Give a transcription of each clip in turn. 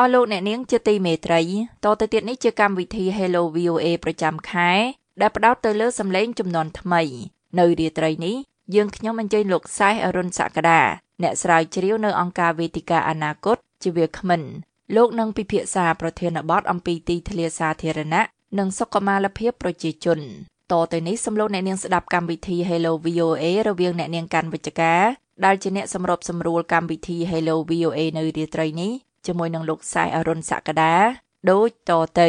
អស់លោកអ្នកនាងជាទីមេត្រីតទៅទៀតនេះជាកម្មវិធី Hello VOA ប្រចាំខែ ដែលផ្ដោតទៅលើសម្លេងចំនួនថ្មី នៅរាត្រីនេះយើងខ្ញុំអញ្ជើញលោកសែអរុនសក្តាអ្នកស្រាវជ្រាវនៅអង្គការវេទិកាអនាគតជាវាគ្មិនលោកនឹងពិភាក្សាប្រធានបទអំពីទីធ្លាសាធារណៈនិងសុខុមាលភាពប្រជាជនតទៅនេះសំឡូងអ្នកនាងស្ដាប់កម្មវិធី Hello VOA រវាងអ្នកនាងកាន់វិជ្ជការដែលជាអ្នកសម្របសម្រួលកម្មវិធី Hello VOA នៅរាត្រីនេះ ជាមួយនឹងលោកសាយអរុនសក្តាដូចតទៅ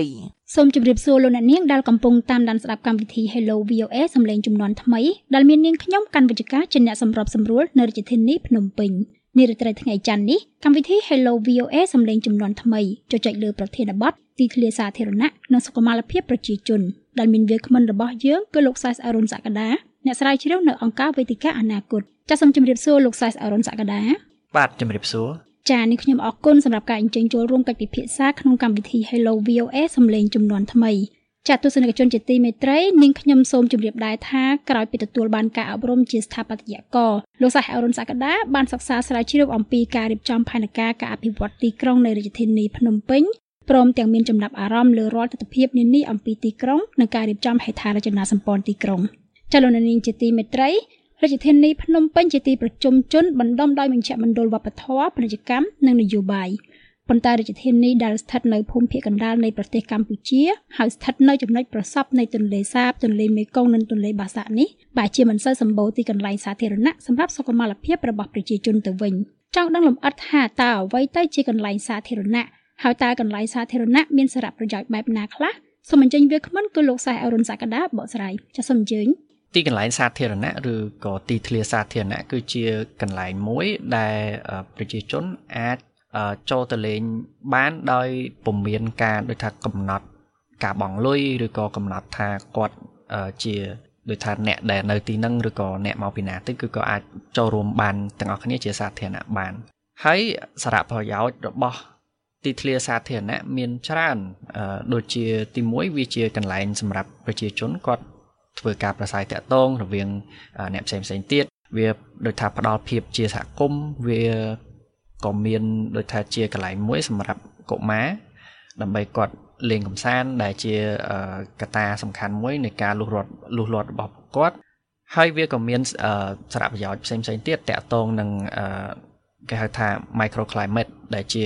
សូមជម្រាបសួរលោកអ្នកនាងដែលកំពុងតាមដានស្ដាប់កម្មវិធី Hello VOA សំឡេងចំនួនថ្មីដែលមាននាងខ្ញុំកាន់វិជ្ជការជាអ្នកសម្របសម្រួលនៅរាជធានីភ្នំពេញនារីត្រីថ្ងៃច័ន្ទនេះកម្មវិធី Hello VOA សំឡេងចំនួនថ្មីជជែកលើប្រធានបទទីធ្លាសាធារណៈនិងសុខុមាលភាពប្រជាជនដែលមានវាគ្មិនរបស់យើងគឺលោកសែសអរុនសក្តាអ្នកស្រាវជ្រាវនៅអង្គការវេទិកាអនាគតចាសសូមជម្រាបសួរលោកសែសអរុនសក្តាបាទជម្រាបសួរ ចានេះខ្ញុំអរគុណសម្រាប់ការអញ្ជើញចូលរួមកិច្ចពិភាក្សាក្នុងកម្មវិធី Hello VOA សំឡេងចំនួនថ្មីចាទស្សនិកជនជាទីមេត្រីនាងខ្ញុំសូមជម្រាបដែរថាក្រោយពីទទួលបានការអប់រំជាស្ថាបត្យករលោកសាហអរុនសក្តាបានសិក្សាស្រាវជ្រាវអំពីការរៀបចំផែនការការអភិវឌ្ឍទីក្រុងនៃរាជធានីភ្នំពេញព្រមទាំងមានចំណាប់អារម្មណ៍លើរាល់ទស្សនវិជ្ជានានាអំពីទីក្រុងនិងការរៀបចំហេដ្ឋារចនាសម្ព័ន្ធទីក្រុងចលនានាងជាទីមេត្រី រាជធានីភ្នំពេញជាទីប្រជុំជនបណ្ដុំដោយមជ្ឈមណ្ឌលវប្បធម៌ពាណិជ្ជកម្មនិងនយោបាយប៉ុន្តែរាជធានីដែលស្ថិតនៅភូមិភាគកណ្ដាលនៃប្រទេសកម្ពុជាហើយស្ថិតនៅចំណុចប្រសព្វនៃទន្លេសាបទន្លេមេគង្គនិងទន្លេបាសាក់នេះបែរជាមិនសូវសម្បូរទីកន្លែងសាធារណៈសម្រាប់សុខុមាលភាពរបស់ប្រជាជនទៅវិញចង់ដឹងលម្អិតថាតើអ្វីទៅជាកន្លែងសាធារណៈហើយតើកន្លែងសាធារណៈមានសារៈប្រយោជន៍បែបណាខ្លះសូមអញ្ជើញវាគ្មិនគឺលោកសែអរុនសក្តាបកស្រាយចាសសូមអញ្ជើញ ទីកន្លែងសាធារណៈឬក៏ទីធ្លាសាធារណៈគឺជាកន្លែងមួយដែលប្រជាជនអាចចូលទៅលេងបានដោយពុំមានការដូចថាកំណត់ការបង់លុយឬក៏កំណត់ថាគាត់ជាដូចថាអ្នកដែលនៅទីហ្នឹងឬក៏អ្នកមកពីណាទៅគឺក៏អាចចូលរួមបានទាំងអស់គ្នាជាសាធារណៈបាន ហើយសារៈប្រយោជន៍របស់ទីធ្លាសាធារណៈមានច្រើនដូចជាទី1វាជាកន្លែងសម្រាប់ប្រជាជនគាត់ ធ្វើការប្រស័យតាក់ទងរវាងអ្នកផ្សេងផ្សេងទៀតវាដូចថាផ្ដល់ភាពជាសហគមន៍វាក៏មានដូចថាជាកន្លែងមួយ សម្រាប់កុមារដើម្បីគាត់លេងកំសាន្តដែលជាកត្តាសំខាន់មួយនៃការលុះរត់លុះលាត់របស់គាត់ហើយវាក៏មានសារៈប្រយោជន៍ផ្សេងផ្សេងទៀតតាក់ទងនឹងគេហៅថា microclimate ដែលជា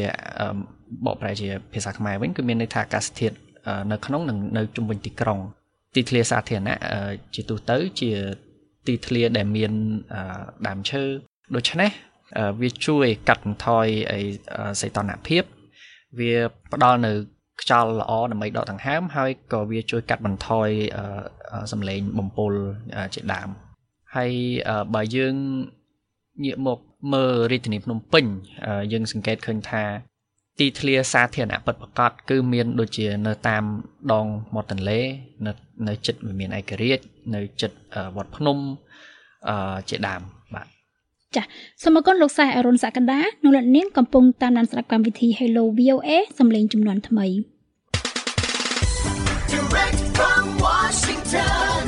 បកប្រែជាភាសាខ្មែរវិញគឺមានន័យថាអាកាសធាតុនៅក្នុងនិងនៅជុំវិញទីក្រុង ទីធ្លាសាធារណៈជាទូទៅជាទីធ្លាដែលមានដើមឈើដូច្នេះវាជួយកាត់បន្ថយអីសីតុណ្ហភាព វាផ្ដល់នៅខ្យល់ល្អដើម្បីដកដង្ហើមហើយក៏វាជួយកាត់បន្ថយសំឡេងបំពុលជាដើមហើយបើយើងងាកមកមើលរាជធានីភ្នំពេញយើងសង្កេតឃើញថា ទីធ្លាសាធារណៈពិតប្រាកដគឺមានដូចជានៅតាមដងមាត់ទន្លេនៅនៅចិត្តវិមានឯករាជ្យនៅចិត្តវត្តភ្នំអឺជាដើមបាទចាសសូមអរគុណលោកសែអរុនសក្តានៅលោកនាងកំពុងតាមដានស្ដាប់កម្មវិធី Hello VOA សំឡេងចំនួនថ្មី Direct from Washington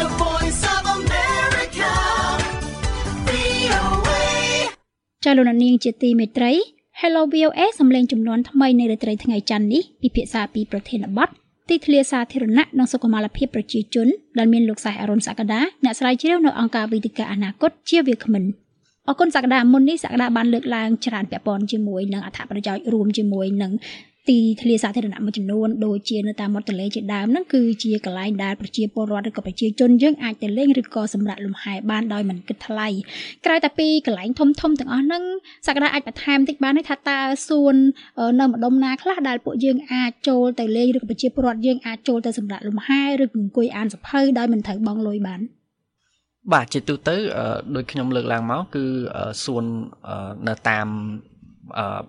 The Voice of America VOA ចាលោកនាងជាទីមេត្រី Hello VOA សំឡេងចំនួនថ្មីនៃរាត្រីថ្ងៃច័ន្ទនេះពិភាក្សាពីប្រធានបទទីធ្លាសាធារណៈនិងសុខុមាលភាពប្រជាជនដែលមានលោកសែអរុនសក្តាអ្នកស្រាវជ្រាវនៅអង្គការវិទ្យាអនាគតជាវាគ្មិនអរគុណសក្តាមុននេះសក្តាបានលើកឡើងច្រើនពាក់ព័ន្ធជាមួយនឹងអត្ថប្រយោជន៍រួមជាមួយនឹង ទីធ្លាសាធារណៈមួយចំនួនដូចជានៅតាមមាត់ទន្លេជាដើមហ្នឹងគឺជាកន្លែងដែលប្រជាពលរដ្ឋឬក៏ប្រជាជនយើងអាចទៅលេងឬក៏សម្រាប់លំហែបានដោយមិនគិតថ្លៃក្រៅតែពីកន្លែងធំធំទាំងអស់ហ្នឹងសក្តាអាចបន្ថែមតិចបានទេថាតើសួននៅម្ដុំណាខ្លះដែលពួកយើងអាចចូលទៅលេងឬក៏ប្រជាពលរដ្ឋយើងអាចចូលទៅសម្រាប់លំហែឬអង្គុយអានសភៅដោយមិនត្រូវបង់លុយបានបាទជាទូទៅដូចខ្ញុំលើកឡើងមកគឺសួននៅតាម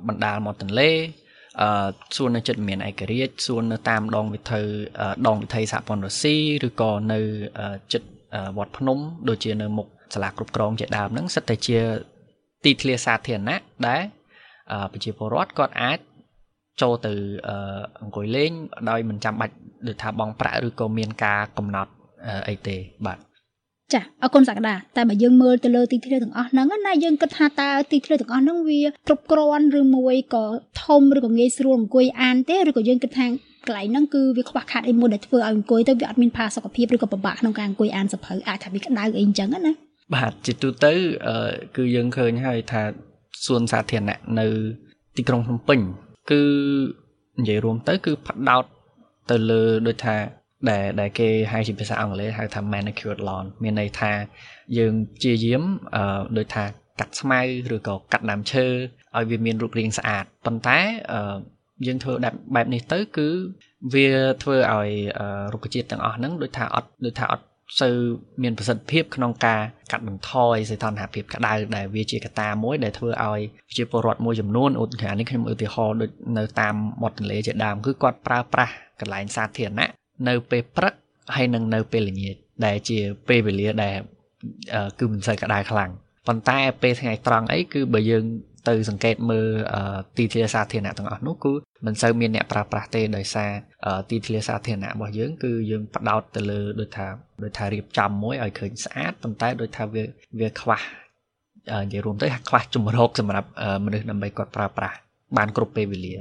បណ្ដាលមាត់ទន្លេ អឺសួននៅចិត្តមានឯករាជ្យសួននៅតាមដងវិថីដងវិថីសហព័ន្ធរុស្ស៊ីឬក៏នៅចិត្តវត្តភ្នំ ដូចជានៅមុខសាលាគ្រប់គ្រងជាដើមហ្នឹងសិតតែជាទីធ្លាសាធារណៈដែលប្រជាពលរដ្ឋគាត់អាចចូលទៅអង្គុយលេងដោយមិនចាំបាច់ដូចថាបង់ប្រាក់ឬក៏មានការកំណត់អីទេបាទ ចាអរគុណសក្តាតែបើយើងមើលទៅលើទីធ្លាទាំងអស់ហ្នឹងណាយើងគិតថាតើទីធ្លាទាំងអស់ហ្នឹងវាគ្រប់គ្រាន់ឬមួយក៏ធំឬក៏ងាយស្រួលអង្គុយអានទេឬក៏យើងគិតថាកន្លែងហ្នឹងគឺវាខ្វះខាតអីមួយដែលធ្វើឲ្យអង្គុយទៅវាអត់មានផាសុកភាពឬក៏ពិបាកក្នុងការអង្គុយអានសភៅអាចថាវាក្តៅអីអញ្ចឹងណាបាទជាទូទៅគឺយើងឃើញហើយថាសួនសាធារណៈនៅ ទីក្រុងភ្នំពេញគឺនិយាយរួមទៅ គឺផ្ដោតទៅលើដូចថា ដែលដែលគេហៅជាភាសាអង់គ្លេសហៅថា manicured lawn មានន័យថាយើងព្យាយាមអឺដូចថាកាត់ស្មៅឬក៏កាត់ដើមឈើឲ្យវាមានរូបរាងស្អាតប៉ុន្តែអឺយើងធ្វើបែបនេះទៅគឺវាធ្វើឲ្យរុក្ខជាតិទាំងអស់ហ្នឹងដូចថាអត់ដូចថាអត់សូវមានប្រសិទ្ធភាពក្នុងការកាត់បន្ថយសីតុណ្ហភាពក្តៅដែលវាជាកត្តាមួយដែលធ្វើឲ្យប្រជាពលរដ្ឋមួយចំនួនឧទាហរណ៍នេះខ្ញុំឧទាហរណ៍ដូចនៅតាមមាត់ទន្លេជាដើមគឺគាត់ប្រើប្រាស់កន្លែងសាធារណៈ នៅពេលព្រឹកហើយនឹងនៅពេលល្ងាចដែលជាពេលវេលាដែលគឺមិនសូវក្តៅខ្លាំងប៉ុន្តែពេលថ្ងៃត្រង់អីគឺបើយើងទៅសង្កេតមើលទីធ្លាសាធារណៈទាំងអស់នោះគឺមិនសូវមានអ្នកប្រើប្រាស់ទេដោយសារទីធ្លាសាធារណៈរបស់យើងគឺយើងផ្ដោតទៅលើដូចថាដូចថារៀបចំមួយឲ្យឃើញស្អាតប៉ុន្តែដូចថាវាវាខ្វះនិយាយរួមទៅខ្វះជំរកសម្រាប់មនុស្សដើម្បីគាត់ប្រើប្រាស់បានគ្រប់ពេលវេលា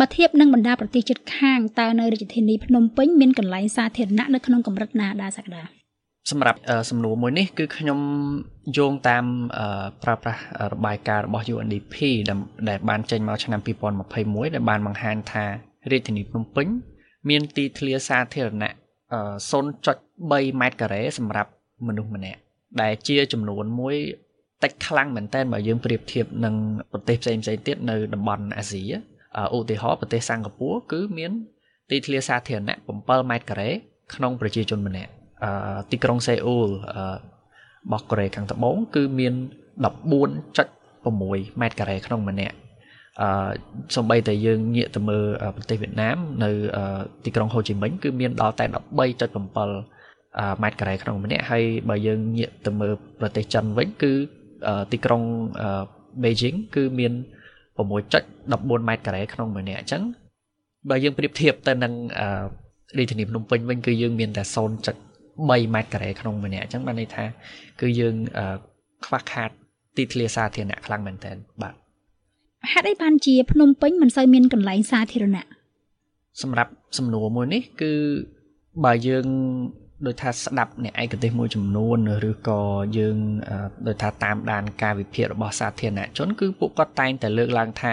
បើធៀបនឹងបណ្ដាប្រទេសជិតខាងតើនៅរាជធានីភ្នំពេញមានកន្លែងសាធារណៈនៅក្នុងកម្រិតណាដែរសក្តាសម្រាប់សំណួរមួយនេះគឺខ្ញុំយោងតាមប្រើប្រាស់របាយការណ៍របស់ UNDP ដែលបានចេញមកឆ្នាំ2021ដែលបានបង្ហាញថារាជធានីភ្នំពេញ មានទីធ្លាសាធារណៈ0.3ម៉ែត្រការ៉េសម្រាប់មនុស្សម្នាក់ដែលជាចំនួនមួយតិចខ្លាំងមែនទែនបើយើងប្រៀបធៀបនឹងប្រទេសផ្សេងៗទៀតនៅតំបន់អាស៊ី ឧទាហរណ៍ប្រទេសសិង្ហបុរីគឺមានទីធ្លាសាធារណៈ7ម៉ែត្រការ៉េក្នុងប្រជាជនម្នាក់ទីក្រុងសេអ៊ូលរបស់កូរ៉េខាងត្បូងគឺមាន14.6ម៉ែត្រការ៉េក្នុងម្នាក់អឺសំបីតែយើងងាកទៅមើលប្រទេសវៀតណាមនៅទីក្រុងហូជីមិញគឺមានដល់តែ13.7ម៉ែត្រការ៉េក្នុងម្នាក់ហើយបើយើងងាកទៅមើលប្រទេសចិនវិញគឺទីក្រុងបេជីងគឺមាន 6.14ម៉ែត្រការ៉េក្នុងម្នាក់អញ្ចឹងបើយើងប្រៀបធៀបទៅនឹងរាជធានីភ្នំពេញវិញគឺយើងមានតែ3ម៉ែត្រការ៉េក្នុងម្នាក់អញ្ចឹងបានន័យថាគឺយើងខ្វះខាតទីធ្លាសាធារណៈខ្លាំងមែនទែនបាទហេតុអីបានជាភ្នំពេញមិនសូវមានកន្លែងសាធារណៈសម្រាប់សំណួរមួយនេះគឺបើយើង ដូចថាស្ដាប់អ្នកឯកទេសមួយចំនួនឬក៏យើងដូចថាតាមដានការវិភាគរបស់សាធារណជនគឺពួកគាត់តែងតែលើកឡើងថា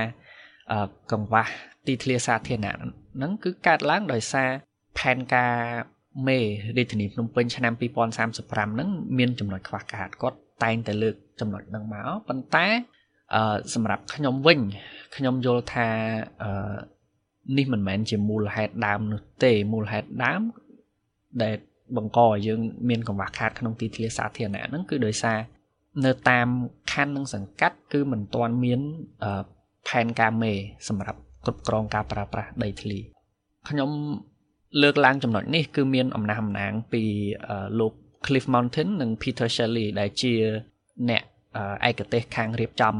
កង្វះទីធ្លាសាធារណៈហ្នឹងគឺកើតឡើងដោយសារផែនការមេរាជធានីភ្នំពេញឆ្នាំ2035ហ្នឹងមានចំណុចខ្វះខាតគាត់តែងតែលើកចំណុចហ្នឹងមកប៉ុន្តែអឺសម្រាប់ខ្ញុំវិញខ្ញុំយល់ថាអឺនេះមិនមែនជាមូលហេតុដើមនោះទេមូលហេតុដើមដែល បង្កឲ្យយើងមានកង្វះខាតក្នុងទីធ្លាសាធារណៈហ្នឹងគឺដោយសារនៅតាមខណ្ឌនិងសង្កាត់គឺមិនទាន់មានផែនការមេសម្រាប់គ្រប់គ្រងការប្រើប្រាស់ដីធ្លីខ្ញុំលើកឡើងចំណុចនេះគឺមានអំណះអំណាងពីលោក Cliff Mountain និង Peter Shelley ដែលជាអ្នកឯកទេសខាងរៀបចំ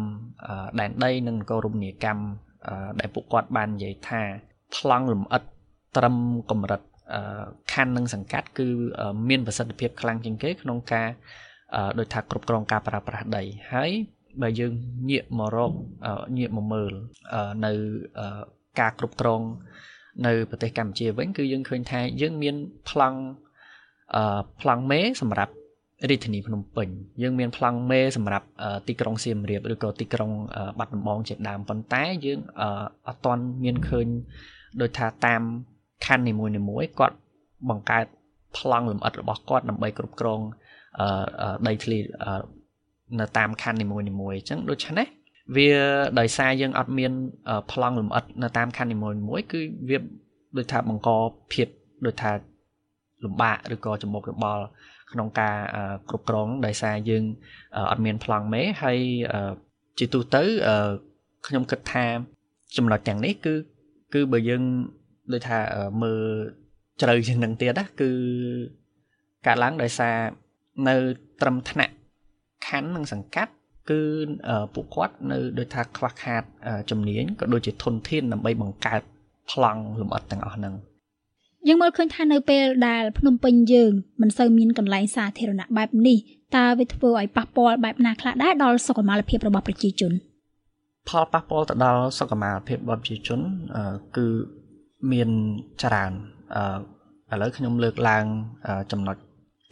ដែនដីនិងនគររមណីយកម្មដែលពួកគាត់បាននិយាយថាប្លង់លំអិតត្រឹមកម្រិត ខណ្ឌនិងសង្កាត់គឺមានប្រសិទ្ធភាពខ្លាំងជាងគេក្នុងការដោយថាគ្រប់គ្រងការប្រើប្រាស់ដីហើយបើយើងងាកមករកងាកមកមើលនៅការគ្រប់គ្រងនៅប្រទេសកម្ពុជាវិញគឺយើងឃើញថាយើងមានប្លង់អឺប្លង់មេសម្រាប់រាជធានីភ្នំពេញយើងមានប្លង់មេសម្រាប់ទីក្រុងសៀមរាបឬក៏ទីក្រុងបាត់ដំបងជាដើមប៉ុន្តែយើងអត់ទាន់មានឃើញដោយថាតាម ខណ្ឌនីមួយៗគាត់បង្កើតប្លង់លម្អិតរបស់គាត់ដើម្បីគ្រប់គ្រងដីធ្លីនៅតាមខណ្ឌនីមួយៗអញ្ចឹងដូច្នេះវាដោយសារយើងអត់មានប្លង់លម្អិតនៅតាមខណ្ឌនីមួយៗគឺវាដូចថាបង្កភាពដូចថាលំបាកឬក៏ចំមុខរបល់ក្នុងការគ្រប់គ្រងដោយសារយើងអត់មានប្លង់មេហើយជាទូទៅខ្ញុំគិតថាចំណុចទាំងនេះគឺគឺបើយើង ដូចថាមើលជ្រៅជាងនឹងទៀតណាគឺកើតឡើងដោយសារនៅត្រឹមថ្នាក់ខណ្ឌនិងសង្កាត់គឺពួកគាត់នៅដូចថាខ្វះខាតជំនាញក៏ដូចជាធនធានដើម្បីបង្កើតប្លង់លម្អិតទាំងអស់ហ្នឹងយើងមើលឃើញថានៅពេលដែលភ្នំពេញយើងមិនសូវមានកន្លែងសាធារណៈបែបនេះតើវាធ្វើឲ្យប៉ះពាល់បែបណាខ្លះដែរដល់សុខុមាលភាពរបស់ប្រជាជន ផលប៉ះពាល់ទៅដល់សុខុមាលភាពរបស់ប្រជាជនគឺ មានច្រើនអឺឥឡូវខ្ញុំលើកឡើងចំណុច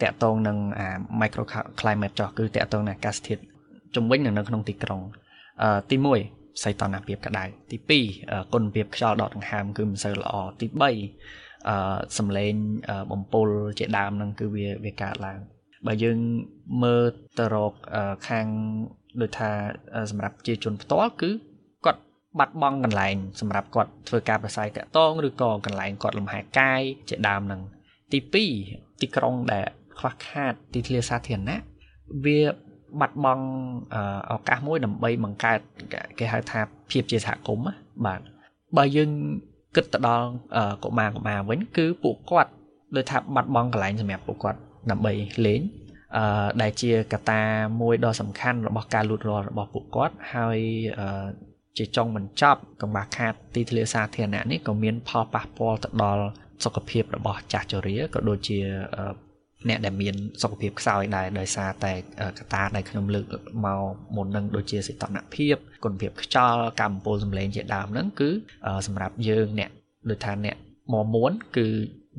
តកតងនឹងអា micro climate ចោះគឺតកតងនឹងអាកាសធាតុជំវិញនៅក្នុងទីក្រុងអឺទី1សីតុណ្ហភាពក្តៅទី2គុណភាពខ្យល់ដកដង្ហើមគឺមិនសូវល្អទី3អឺសំឡេងបំពុលជាដើមហ្នឹងគឺវាវាកើតឡើងបើយើងមើលទៅរកខាងដូចថាសម្រាប់ជាជនផ្ទាល់គឺគាត់ បាត់បង់កន្លែងសម្រាប់គាត់ធ្វើការប្រស័យតាក់តងឬក៏កន្លែងគាត់លំហែកាយជាដើមហ្នឹងទី2ទីក្រុងដែលខ្វះខាតទីធ្លាសាធារណៈវាបាត់បង់ឱកាសមួយដើម្បីបង្កើតគេហៅថាភាពជាសហគមន៍បាទបើយើងគិតទៅដល់កុមារកុមារវិញគឺពួកគាត់ដូចថាបាត់បង់កន្លែងសម្រាប់ពួកគាត់ដើម្បីលេងអឺដែលជាកត្តាមួយដ៏សំខាន់របស់ការលូតលាស់របស់ពួកគាត់ហើយអឺ ជាចុងបញ្ចប់កង្វះខាតទីធ្លាសាធារណៈនេះក៏មានផលប៉ះពាល់ទៅដល់សុខភាពរបស់ចាស់ជរាក៏ដូចជាអ្នកដែលមានសុខភាពខ្សោយដែរដោយសារតែកត្តាដែលខ្ញុំលើកមកមុននឹងដូចជាសីតុណ្ហភាពគុណភាពខ្យល់កម្មពលសម្លេងជាដើមហ្នឹងគឺសម្រាប់យើងអ្នកដូចថាអ្នកមកមួនគឺ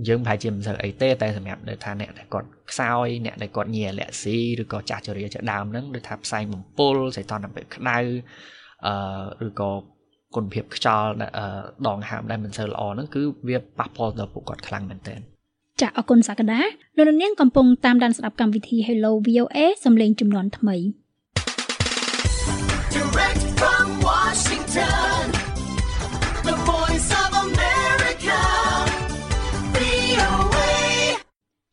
យើងប្រហែលជាមិនសូវអីទេតែសម្រាប់ដូចថាអ្នកដែលគាត់ខ្សោយអ្នកដែលគាត់ញីអលស៊ីឬក៏ចាស់ជរាជាដើមហ្នឹងដូចថាផ្សែងបំពុលសីតុណ្ហភាពក្តៅ អឺឬក៏គុណភាពខ្យល់ដងហើមដែលមិនសូវល្អហ្នឹងគឺវាប៉ះពាល់ដល់ពួកគាត់ខ្លាំងមែនទែនចាអរគុណសក្តាលោកនាងកំពុងតាមដានស្ដាប់កម្មវិធី Hello VOA សំឡេងចំនួនថ្មី Direct from Washington The Voice of America VOA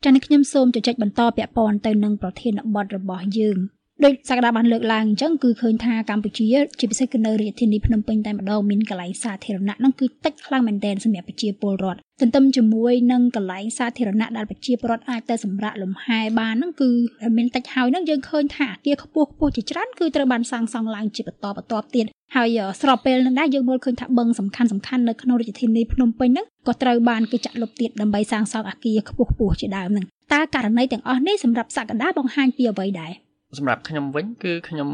ចា៎ខ្ញុំសូមជជែកបន្តពាក់ព័ន្ធទៅនឹងប្រធានបទរបស់យើង ដោយសក្តាបានលើកឡើងអញ្ចឹងគឺឃើញថាកម្ពុជាជាពិសេសគឺនៅរាជធានីភ្នំពេញតែម្ដងមានកន្លែងសាធារណៈហ្នឹងគឺតិចខ្លាំងមែនទែនសម្រាប់ប្រជាពលរដ្ឋទន្ទឹមជាមួយនឹងកន្លែងសាធារណៈដែលប្រជាពលរដ្ឋអាចទៅសម្រាកលំហែបានហ្នឹងគឺមានតិចហើយហ្នឹងយើងឃើញថាអគារខ្ពស់ខ្ពស់ជាច្រើនគឺត្រូវបានសាងសង់ឡើងជាបន្តបន្ទាប់ទៀតហើយស្របពេលនឹងដែរយើងមើលឃើញថាបឹងសំខាន់សំខាន់នៅក្នុងរាជធានីភ្នំពេញហ្នឹងក៏ត្រូវបានគេចាក់លុបទៀតដើម្បីសាងសង់អគារខ្ពស់ខ្ពស់ជាដើមហ្នឹងតើករណីទាំងអស់នេះសម្រាប់សក្តាបង្ហាញពីអ្វីដែរ សម្រាប់ខ្ញុំវិញគឺខ្ញុំ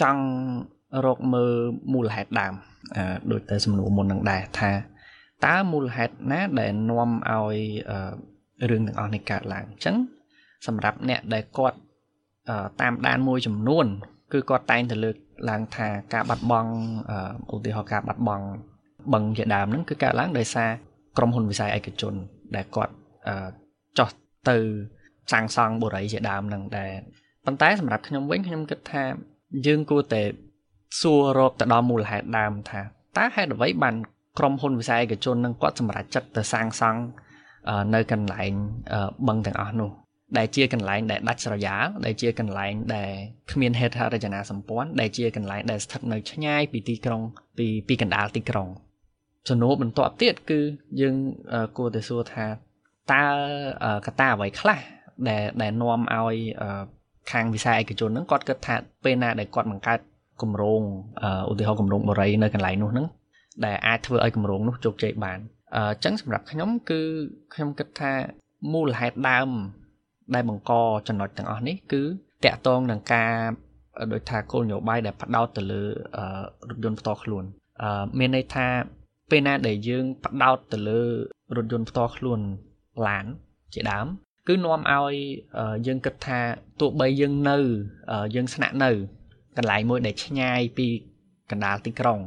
ចង់រកមើលមូលហេតុដើមអឺដូចតែសំណួរមុននឹងដែរថាតើមូលហេតុណាដែលនាំឲ្យរឿងទាំងអស់នេះកើតឡើងអញ្ចឹងសម្រាប់អ្នកដែលគាត់តាមដានមួយចំនួន គឺគាត់តែងតែលើកឡើងថាការបាត់បង់ឧទាហរណ៍ការបាត់បង់បឹងជាដើមហ្នឹងគឺកើតឡើងដោយសារក្រុមហ៊ុនវិស័យឯកជន ដែលគាត់ចោះទៅសាងសង់បុរីជាដើមហ្នឹងដែល ប៉ុន្តែសម្រាប់ខ្ញុំវិញខ្ញុំគិតថាយើងគួរតែសួររកទៅដល់មូលហេតុដើមថាតើហេតុអ្វីបានក្រុមហ៊ុនវិស័យឯកជននឹងគាត់សម្រេចចិត្តទៅសាងសង់នៅកន្លែងបឹងទាំងអស់នោះដែលជាកន្លែងដែលដាច់ស្រយាលដែលជាកន្លែងដែលគ្មានហេដ្ឋារចនាសម្ព័ន្ធដែលជាកន្លែងដែលស្ថិតនៅឆ្ងាយពីទីក្រុងពីពីកណ្ដាលទីក្រុងសំណួរបន្ទាប់ទៀតគឺយើងគួរតែសួរថាតើកត្តាអ្វីខ្លះដែលដែលនាំឲ្យ ខាងវិស័យឯកជនហ្នឹងគាត់គិតថាពេលណាដែលគាត់បង្កើតគម្រោងឧទាហរណ៍គម្រោងបរិយនៅកន្លែងនោះហ្នឹងដែលអាចធ្វើឲ្យគម្រោងនោះជោគជ័យបានអញ្ចឹងសម្រាប់ខ្ញុំគឺខ្ញុំគិតថាមូលហេតុដើមដែលបង្កចំណុចទាំងអស់នេះគឺតកតងនឹងការដូចថាគោលនយោបាយដែលផ្ដោតទៅលើរថយន្តផ្ទាល់ខ្លួនមានន័យថាពេលណាដែលយើងផ្ដោតទៅលើរថយន្តផ្ទាល់ខ្លួនឡានជាដើម គឺនាំឲ្យយើងគិតថាទោះបីយើងនៅយើងស្នាក់នៅកន្លែងមួយដែលឆ្ងាយពីកណ្ដាលទីក្រុង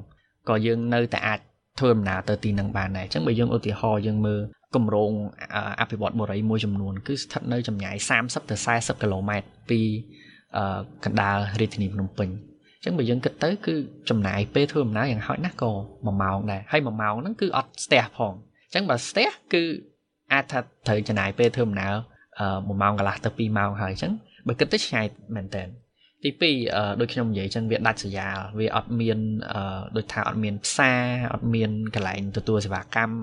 ក៏យើងនៅតែអាចធ្វើដំណើរទៅទីនឹងបានដែរអញ្ចឹងបើយើងឧទាហរណ៍យើងមើលគម្រោងអភិវឌ្ឍបុរីមួយចំនួនគឺស្ថិតនៅចម្ងាយ30ទៅ40គីឡូម៉ែត្រពីកណ្ដាលរាជធានីភ្នំពេញអញ្ចឹងបើយើងគិតទៅគឺចំណាយពេលធ្វើដំណើរយ៉ាងហោចណាស់ក៏1ម៉ោងដែរហើយ1ម៉ោងហ្នឹងគឺអត់ស្ទះផងអញ្ចឹងបើស្ទះគឺ អាចថាត្រូវចំណាយពេលធ្វើដំណើរ1ម៉ោងកន្លះទៅ2ម៉ោងហើយអញ្ចឹងបើគិតទៅឆ្ងាយមែនតើទី2ដូចខ្ញុំនិយាយចឹងវាដាច់ស្រយាលវាអត់មានដូចថាអត់មានផ្សារអត់មានកន្លែងទទួលសេវាកម្ម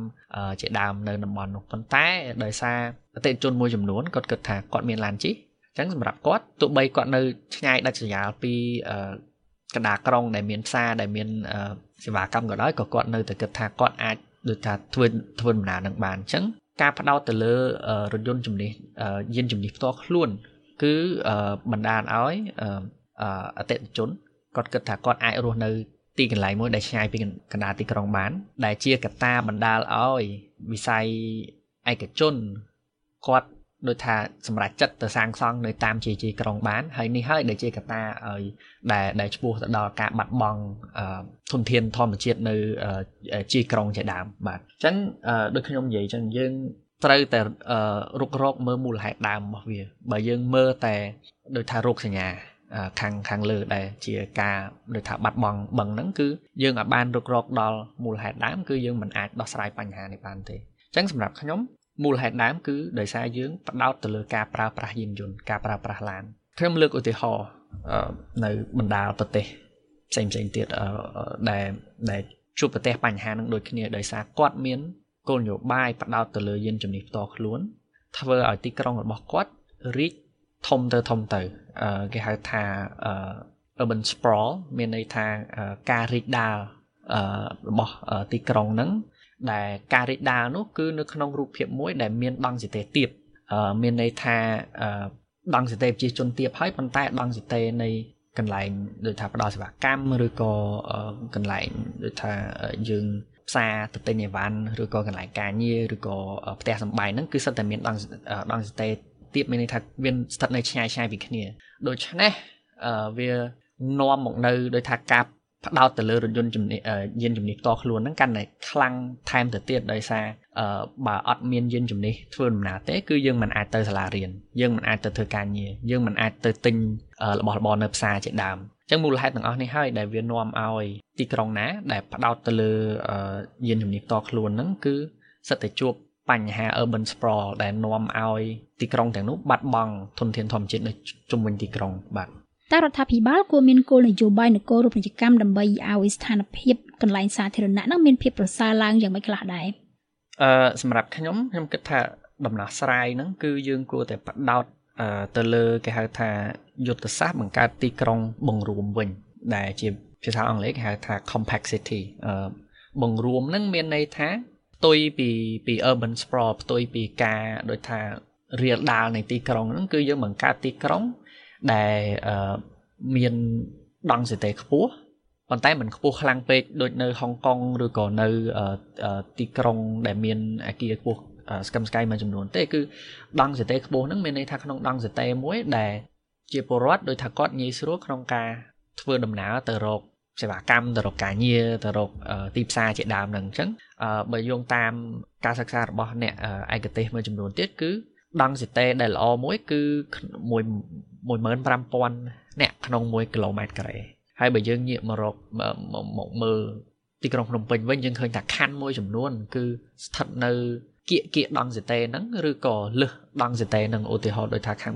ជាដើមនៅតំបន់នោះប៉ុន្តែដោយសារអតិថិជនមួយចំនួនគាត់គិតថាគាត់មានឡានជិះអញ្ចឹងសម្រាប់គាត់ទោះបីគាត់នៅឆ្ងាយដាច់ស្រយាលពីកណ្ដាលក្រុងដែលមានផ្សារដែលមានសេវាកម្មក៏ដោយក៏គាត់នៅតែគិតថាគាត់អាចដូចថាធ្វើធ្វើដំណើរនឹងបានអញ្ចឹង ការផ្ដោតទៅលើរថយន្តជំនិះយានជំនិះផ្ទាល់ខ្លួន គឺបណ្ដាលឲ្យអតិថិជនគាត់គិតថាគាត់អាចរស់នៅទីកន្លែងមួយដែលឆ្ងាយពីកណ្ដាលទីក្រុងបាន ដែលជាកត្តាបណ្ដាលឲ្យវិស័យឯកជនគាត់ ដូចថាសម្រាប់ចិត្តទៅសាងសង់នៅតាមជាជាក្រុងបានហើយនេះហើយដែលជាកត្តាឲ្យដែលដែលឈ្មោះទៅដល់ការបាត់បង់ធនធានធម្មជាតិនៅជាក្រុងជាដើមបាទអញ្ចឹងដូចខ្ញុំនិយាយអញ្ចឹងយើងត្រូវតែរុករកមើលមូលហេតុដើមរបស់វាបើយើងមើលតែដូចថារោគសញ្ញាខាងខាងលើដែលជាការដូចថាបាត់បង់បឹងហ្នឹងគឺយើងអាចបានរុករកដល់មូលហេតុដើមគឺយើងមិនអាចដោះស្រាយបញ្ហានេះបានទេអញ្ចឹងសម្រាប់ខ្ញុំ មូលហេតុដើមគឺដោយសារយើងផ្ដោតទៅលើការប្រើប្រាស់យានយន្តការប្រើប្រាស់ឡានខ្ញុំលើកឧទាហរណ៍នៅបណ្ដាប្រទេសផ្សេងផ្សេងទៀតដែលដែលជួបប្រទេសបញ្ហានឹងដូចគ្នាដោយសារគាត់មានគោលនយោបាយផ្ដោតទៅលើយានជំនិះផ្ទាល់ខ្លួនធ្វើឲ្យទីក្រុងរបស់គាត់រីកធំទៅធំទៅគេហៅថា urban sprawl មានន័យថាការរីកដាលរបស់ទីក្រុងហ្នឹង ដែលការរីកដាលនោះគឺនៅក្នុងរូបភាពមួយដែលមានដង់សិតេទៀបមានន័យថាដង់សិតេប្រជាជនទៀបហើយប៉ុន្តែដង់សិតេនៃកន្លែងដូចថាផ្ដល់សេវាកម្មឬក៏កន្លែងដូចថាយើងផ្សារទៅទិញអីវ៉ាន់ឬក៏កន្លែងការងារឬក៏ផ្ទះសម្បែងហ្នឹងគឺសិតតែមានដង់ដង់សិតេទៀបមានន័យថាវាស្ថិតនៅឆ្ងាយឆ្ងាយពីគ្នាដូច្នេះវានាំមកនៅដោយថាការ ផ្ដោតទៅលើរថយន្តជំនិះយានជំនិះផ្ទាល់ខ្លួនហ្នឹងកាន់តែខ្លាំងថែមទៅទៀតដោយសារបើអត់មានយានជំនិះធ្វើដំណើរទេគឺយើងមិនអាចទៅសាលារៀនយើងមិនអាចទៅធ្វើការងារយើងមិនអាចទៅទិញរបស់របរនៅផ្សារជាដើមអញ្ចឹងមូលហេតុទាំងអស់នេះហើយដែលវានាំឲ្យទីក្រុងណា ដែលផ្ដោតទៅលើយានជំនិះផ្ទាល់ខ្លួនហ្នឹងគឺសិតតែជួបបញ្ហា urban sprawl ដែលនាំឲ្យទីក្រុងទាំងនោះបាត់បង់ធនធានធម្មជាតិនៅជុំវិញទីក្រុងបាទ តើរដ្ឋាភិបាលគួរមានគោលនយោបាយនគររូបនីយកម្មដើម្បីឲ្យស្ថានភាពកន្លែងសាធារណៈនឹងមានភាពប្រសើរឡើងយ៉ាងម៉េចខ្លះដែរអឺសម្រាប់ខ្ញុំខ្ញុំគិតថាដំណោះស្រាយហ្នឹងគឺយើងគួរតែបដោតទៅលើគេហៅថាយុទ្ធសាស្ត្របង្កើតទីក្រុងបង្រួមវិញ ដែលជាភាសាអង់គ្លេសគេហៅថា compact city អឺបង្រួមហ្នឹងមានន័យថាផ្ទុយពីពី urban sprawl ផ្ទុយពីការដូចថារៀលដាលនៃទីក្រុងហ្នឹងគឺយើងបង្កើតទីក្រុង ដែលមានដង់សិតេខ្ពស់ប៉ុន្តែមិនខ្ពស់ខ្លាំងពេកដូចនៅហុងកុងឬក៏នៅទីក្រុងដែលមានអាគារខ្ពស់ស្កឹមស្កៃមួយចំនួនទេគឺដង់សិតេខ្ពស់ហ្នឹងមានន័យថាក្នុងដង់សិតេមួយដែលជាពលរដ្ឋដោយថាគាត់ងាយស្រួលក្នុងការធ្វើដំណើរទៅរកសេវាកម្មទៅរកការងារទៅរកទីផ្សារជាដើមហ្នឹងអញ្ចឹងបើយោងតាមការសិក្សារបស់អ្នកឯកទេសមួយចំនួនទៀតគឺ ដង់សិតេដែលល្អមួយគឺ15000អ្នកក្នុង1គីឡូម៉ែត្រការ៉េហើយបើយើងងាកមករកមកមើលទីក្រុងភ្នំពេញវិញយើងឃើញថាខណ្ឌមួយចំនួន គឺស្ថិតនៅគៀកគៀកដង់សិតេហ្នឹងឬក៏លឹះដង់សិតេហ្នឹងឧទាហរណ៍ដូចថាខាង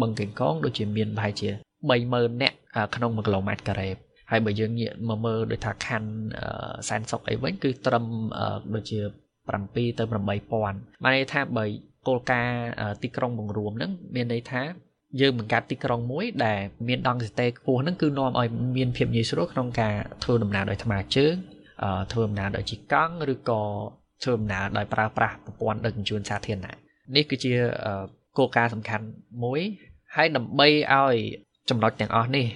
បឹងកេងកងដូចជាមានប្រហែលជា30000អ្នកក្នុង1គីឡូម៉ែត្រការ៉េហើយបើយើងងាកមកមើលដូចថាខណ្ឌសែនសុកអីវិញគឺត្រឹមដូចជា7ទៅ8000បានន័យថាបើ គោលការណ៍ទីក្រុងបង្រួមហ្នឹងមានន័យថាយើងបង្កើតទីក្រុងមួយដែលមានដង់ស្តេខ្ពស់ហ្នឹងគឺនាំឲ្យមានភាពងាយស្រួលក្នុងការធ្វើដំណើរដោយថ្មើរជើងធ្វើដំណើរដោយជិះកង់ឬក៏ធ្វើដំណើរដោយប្រើប្រាស់ប្រព័ន្ធដឹកជញ្ជូនសាធារណៈនេះគឺជាគោលការណ៍សំខាន់មួយហើយដើម្បីឲ្យចំណុចទាំងអស់នេះ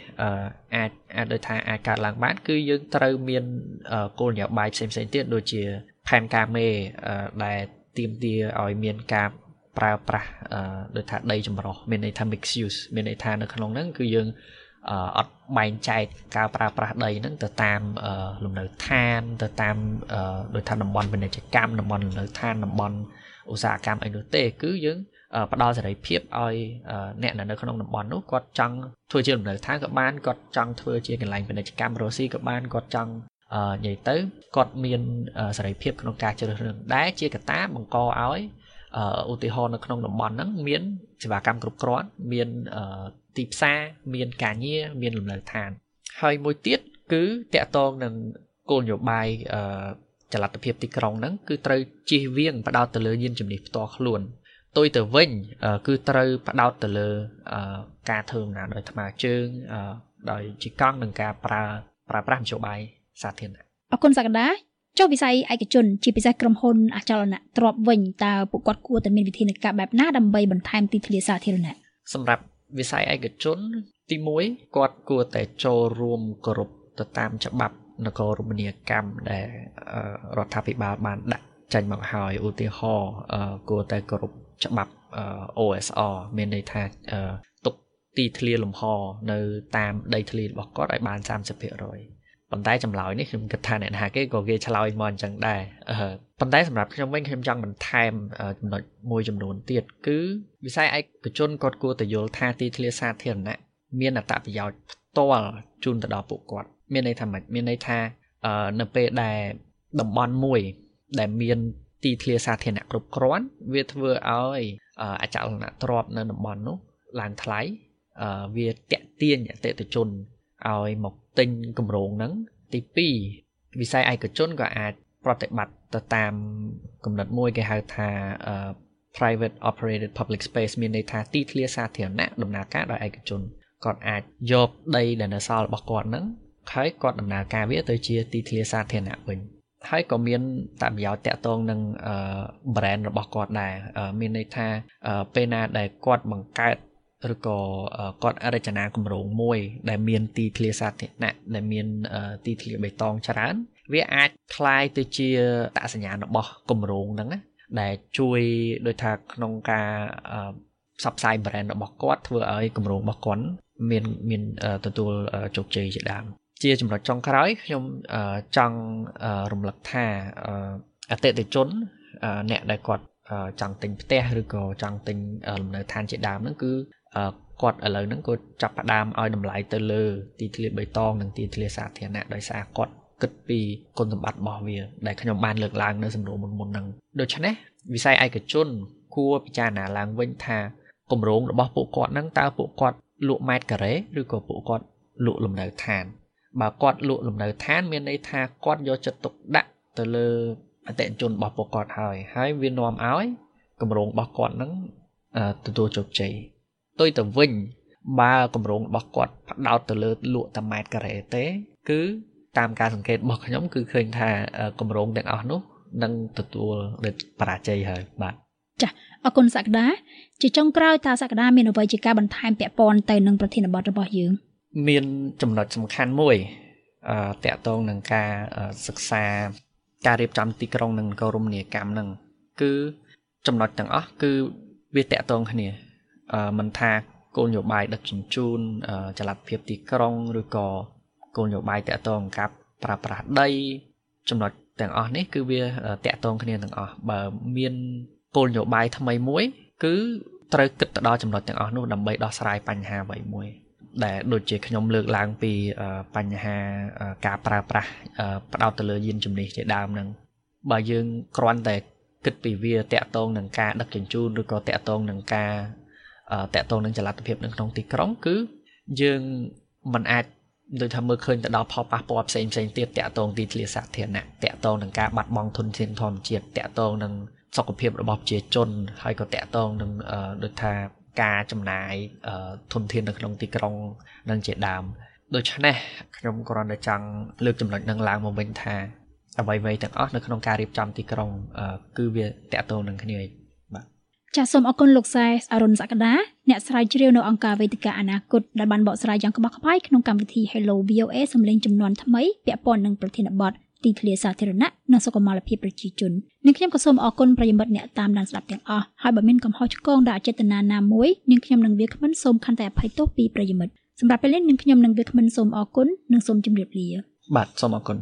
អាចអាចដូចថាអាចកើតឡើងបាន គឺយើងត្រូវមានគោលនយោបាយផ្សេងៗទៀតដូចជាផែនការមេដែល ទាមទារឲ្យមានការប្រើប្រាស់ដូចថាដីចម្រុះមានន័យថា mix use មានន័យថានៅក្នុងហ្នឹងគឺយើងអត់បែងចែកការប្រើប្រាស់ដីហ្នឹងទៅតាមលំនៅឋានទៅតាមដូចថាតំបន់ពាណិជ្ជកម្មតំបន់លំនៅឋានតំបន់ឧស្សាហកម្មអីនោះទេ គឺយើងផ្ដល់សេរីភាពឲ្យអ្នកនៅក្នុងតំបន់នោះគាត់ចង់ធ្វើជាលំនៅឋានក៏បានគាត់ចង់ធ្វើជាកន្លែងពាណិជ្ជកម្មរស់ស៊ីក៏បានគាត់ចង់ និយាយទៅគាត់មានសេរីភាពក្នុងការជ្រើសរើសដែលជាកត្តាបង្កឲ្យឧទាហរណ៍នៅក្នុងតំបន់ហ្នឹងមានសេវាកម្មគ្រប់គ្រាន់មានទីផ្សារមានការងារមានលំនៅឋាន ហើយមួយទៀតគឺតកតងនឹងគោលនយោបាយចលនាភាពទីក្រុងហ្នឹងគឺត្រូវជៀសវាងផ្ដោតទៅលើយានជំនិះផ្ទាល់ខ្លួនទុយទៅវិញគឺត្រូវផ្ដោតទៅលើការធ្វើដំណើរដោយថ្មើរជើងដោយជីកង់និងការប្រើប្រើប្រាស់មធ្យោបាយ សាធារណៈអរគុណសក្តាចុះវិស័យឯកជនជាពិសេសក្រុមហ៊ុនអចលនទ្រព្យវិញតើពួកគាត់គួរតែមានវិធានការបែបណាដើម្បីបន្ថែមទីធ្លាសាធារណៈសម្រាប់វិស័យឯកជនទី1គាត់គួរតែចូលរួមគោរពទៅតាមច្បាប់នគររមណីយកម្មដែលរដ្ឋាភិបាលបានដាក់ចេញមកហើយឧទាហរណ៍គួរតែគោរពច្បាប់ OSR មានន័យថាទុកទីធ្លាលំហនៅតាមដីធ្លីរបស់គាត់ឲ្យបាន30% ប៉ុន្តែចម្លើយនេះខ្ញុំគិតថាអ្នកណាគេក៏គេឆ្លើយមកអញ្ចឹងដែរប៉ុន្តែសម្រាប់ខ្ញុំវិញខ្ញុំចង់បន្ថែមចំណុចមួយចំនួនទៀតគឺវិស័យឯកជនគាត់គួរតែយល់ថាទីធ្លាសាធារណៈមានអត្ថប្រយោជន៍ផ្ទាល់ជូនទៅដល់ពួកគាត់ មានន័យថាម៉េចមានន័យថានៅពេលដែលតំបន់មួយដែលមានទីធ្លាសាធារណៈគ្រប់គ្រាន់វាធ្វើឲ្យអចលនទ្រព្យនៅតំបន់នោះឡើងថ្លៃវាតាក់ទាញអតិថិជន ឲ្យមកទិញគម្រោងហ្នឹងទី2វិស័យឯកជនក៏អាចប្រតិបត្តិទៅតាមកំណត់មួយគេហៅថា private operated public space មានន័យថាទីធ្លាសាធារណៈដំណើរការដោយឯកជនគាត់អាចយកដីដែលនៅសល់របស់គាត់ហ្នឹងហើយគាត់ដំណើរការវាទៅជាទីធ្លាសាធារណៈវិញហើយក៏មានតប្រយោជន៍តាក់ទងនឹង brand របស់គាត់ដែរមានន័យថាពេលណាដែលគាត់បង្កើត ឬក៏គាត់រចនាគម្រោងមួយ ដែលមានទីធ្លាសាធារណៈដែលមានទីធ្លាបៃតងច្រើន វាអាចคล้ายទៅជាតសញ្ញាណរបស់គម្រោងហ្នឹងណាដែលជួយដូចថាក្នុងការផ្សព្វផ្សាយ brand របស់គាត់ធ្វើឲ្យគម្រោងរបស់គាត់មានមានទទួលជោគជ័យជាដើមជាចំណុចចុងក្រោយខ្ញុំចង់រំលឹកថាអតិថិជនអ្នកដែលគាត់ចង់ទិញផ្ទះឬក៏ចង់ទិញលំនៅឋានជាដើមហ្នឹងគឺ គាត់ឥឡូវហ្នឹងគាត់ចាប់ផ្ដើមឲ្យតម្លៃទៅលើ ទីធ្លាបៃតងនិងទីធ្លាសាធារណៈដោយសារគាត់គិតពីគុណសម្បត្តិរបស់វា ដែលខ្ញុំបានលើកឡើងនៅសំណួរមុនមុនហ្នឹងដូច្នេះវិស័យឯកជន គួរពិចារណាឡើងវិញថាគម្រោងរបស់ពួកគាត់ហ្នឹងតើពួកគាត់លក់ម៉ែត្រការ៉េឬក៏ពួកគាត់លក់លំនៅឋានបើគាត់លក់លំនៅឋាន មានន័យថាគាត់យកចិត្តទុកដាក់ទៅលើអតិថិជនរបស់ពួកគាត់ហើយហើយវានាំឲ្យកម្រងរបស់គាត់នឹងទទួលជោគជ័យ ទុយទៅវិញបើកម្រងរបស់គាត់ផ្ដោតទៅលើលក់តែម៉ែត្រការ៉េទេ គឺតាមការសង្កេតរបស់ខ្ញុំគឺឃើញថាកម្រងទាំងអស់នោះនឹងទទួលបរាជ័យហើយបាទចាអរគុណសក្តាជាចុងក្រោយតើសក្តាមានអ្វីជាការបន្ថែមពាក់ព័ន្ធទៅនឹងប្រធានបទរបស់យើង មានចំណុចសំខាន់មួយអឺតកតងនឹងការសិក្សាការរៀបចំទីក្រុងនិងនគររមណីយកម្មហ្នឹងគឺចំណុចទាំងអស់គឺវាតកតងគ្នាអឺ មិនថាគោលនយោបាយដឹកជញ្ជូនចលនាភាពទីក្រុងឬក៏គោលនយោបាយតកតងกับប្រើប្រាស់ដី ចំណុចទាំងអស់នេះគឺវាតកតងគ្នាទាំងអស់បើមានគោលនយោបាយថ្មីមួយ គឺត្រូវគិតទៅដល់ចំណុចទាំងអស់នោះដើម្បីដោះស្រាយបញ្ហាអ្វីមួយ ដែលដូចជាខ្ញុំលើកឡើងពីបញ្ហាការប្រើប្រាស់ផ្ដោតទៅលើយានជំនិះជាដើមហ្នឹងបើយើងគ្រាន់តែគិតពីវាតាក់ទងនឹងការដឹកជញ្ជូនឬក៏តាក់ទងនឹងការ តាក់ទងនឹងចលនាភាពនៅក្នុងទីក្រុងគឺយើងមិនអាចដូចថាមើលឃើញទៅដល់ផលប៉ះពាល់ផ្សេងផ្សេងទៀតតាក់ទងទីធ្លាសាធារណៈតាក់ទងនឹងការបាត់បង់ធនធានធម្មជាតិតាក់ទងនឹងសុខភាពរបស់ប្រជាជនហើយក៏តាក់ទងនឹងដូចថាការចំណាយធនធាននៅក្នុងទីក្រុងនឹងជាដើមដូច្នេះខ្ញុំគ្រាន់តែចង់លើកចំណុចនឹងឡើងមកវិញថាអ្វីៗទាំងអស់នៅក្នុងការរៀបចំទីក្រុងគឺវាតកតងនឹងគ្នាបាទ ចាសសូមអរគុណលោកសែអរុនសក្តាអ្នកស្រាវជ្រាវនៅអង្គការវេទិកាអនាគតដែលបានបកស្រាយយ៉ាងក្បោះក្បាយក្នុងកម្មវិធី Hello VOA សម្លេងចំនួនថ្មីពាក់ព័ន្ធនឹងប្រធានបទទីធ្លាសាធារណៈនិងសុខុមាលភាពប្រជាជននាងខ្ញុំក៏សូមអរគុណប្រិយមិត្តអ្នកតាមដានស្ដាប់ទាំងអស់ហើយបើមានកំហុសឆ្គងដែលអចេតនាណាមួយនាងខ្ញុំនឹងវាគ្មិនសូមខន្តីអភ័យទោសពីប្រិយមិត្តសម្រាប់ពេលនេះនាងខ្ញុំនឹងវាគ្មិនសូមអរគុណនិងសូមជម្រាបលាបាទសូមអរគុណ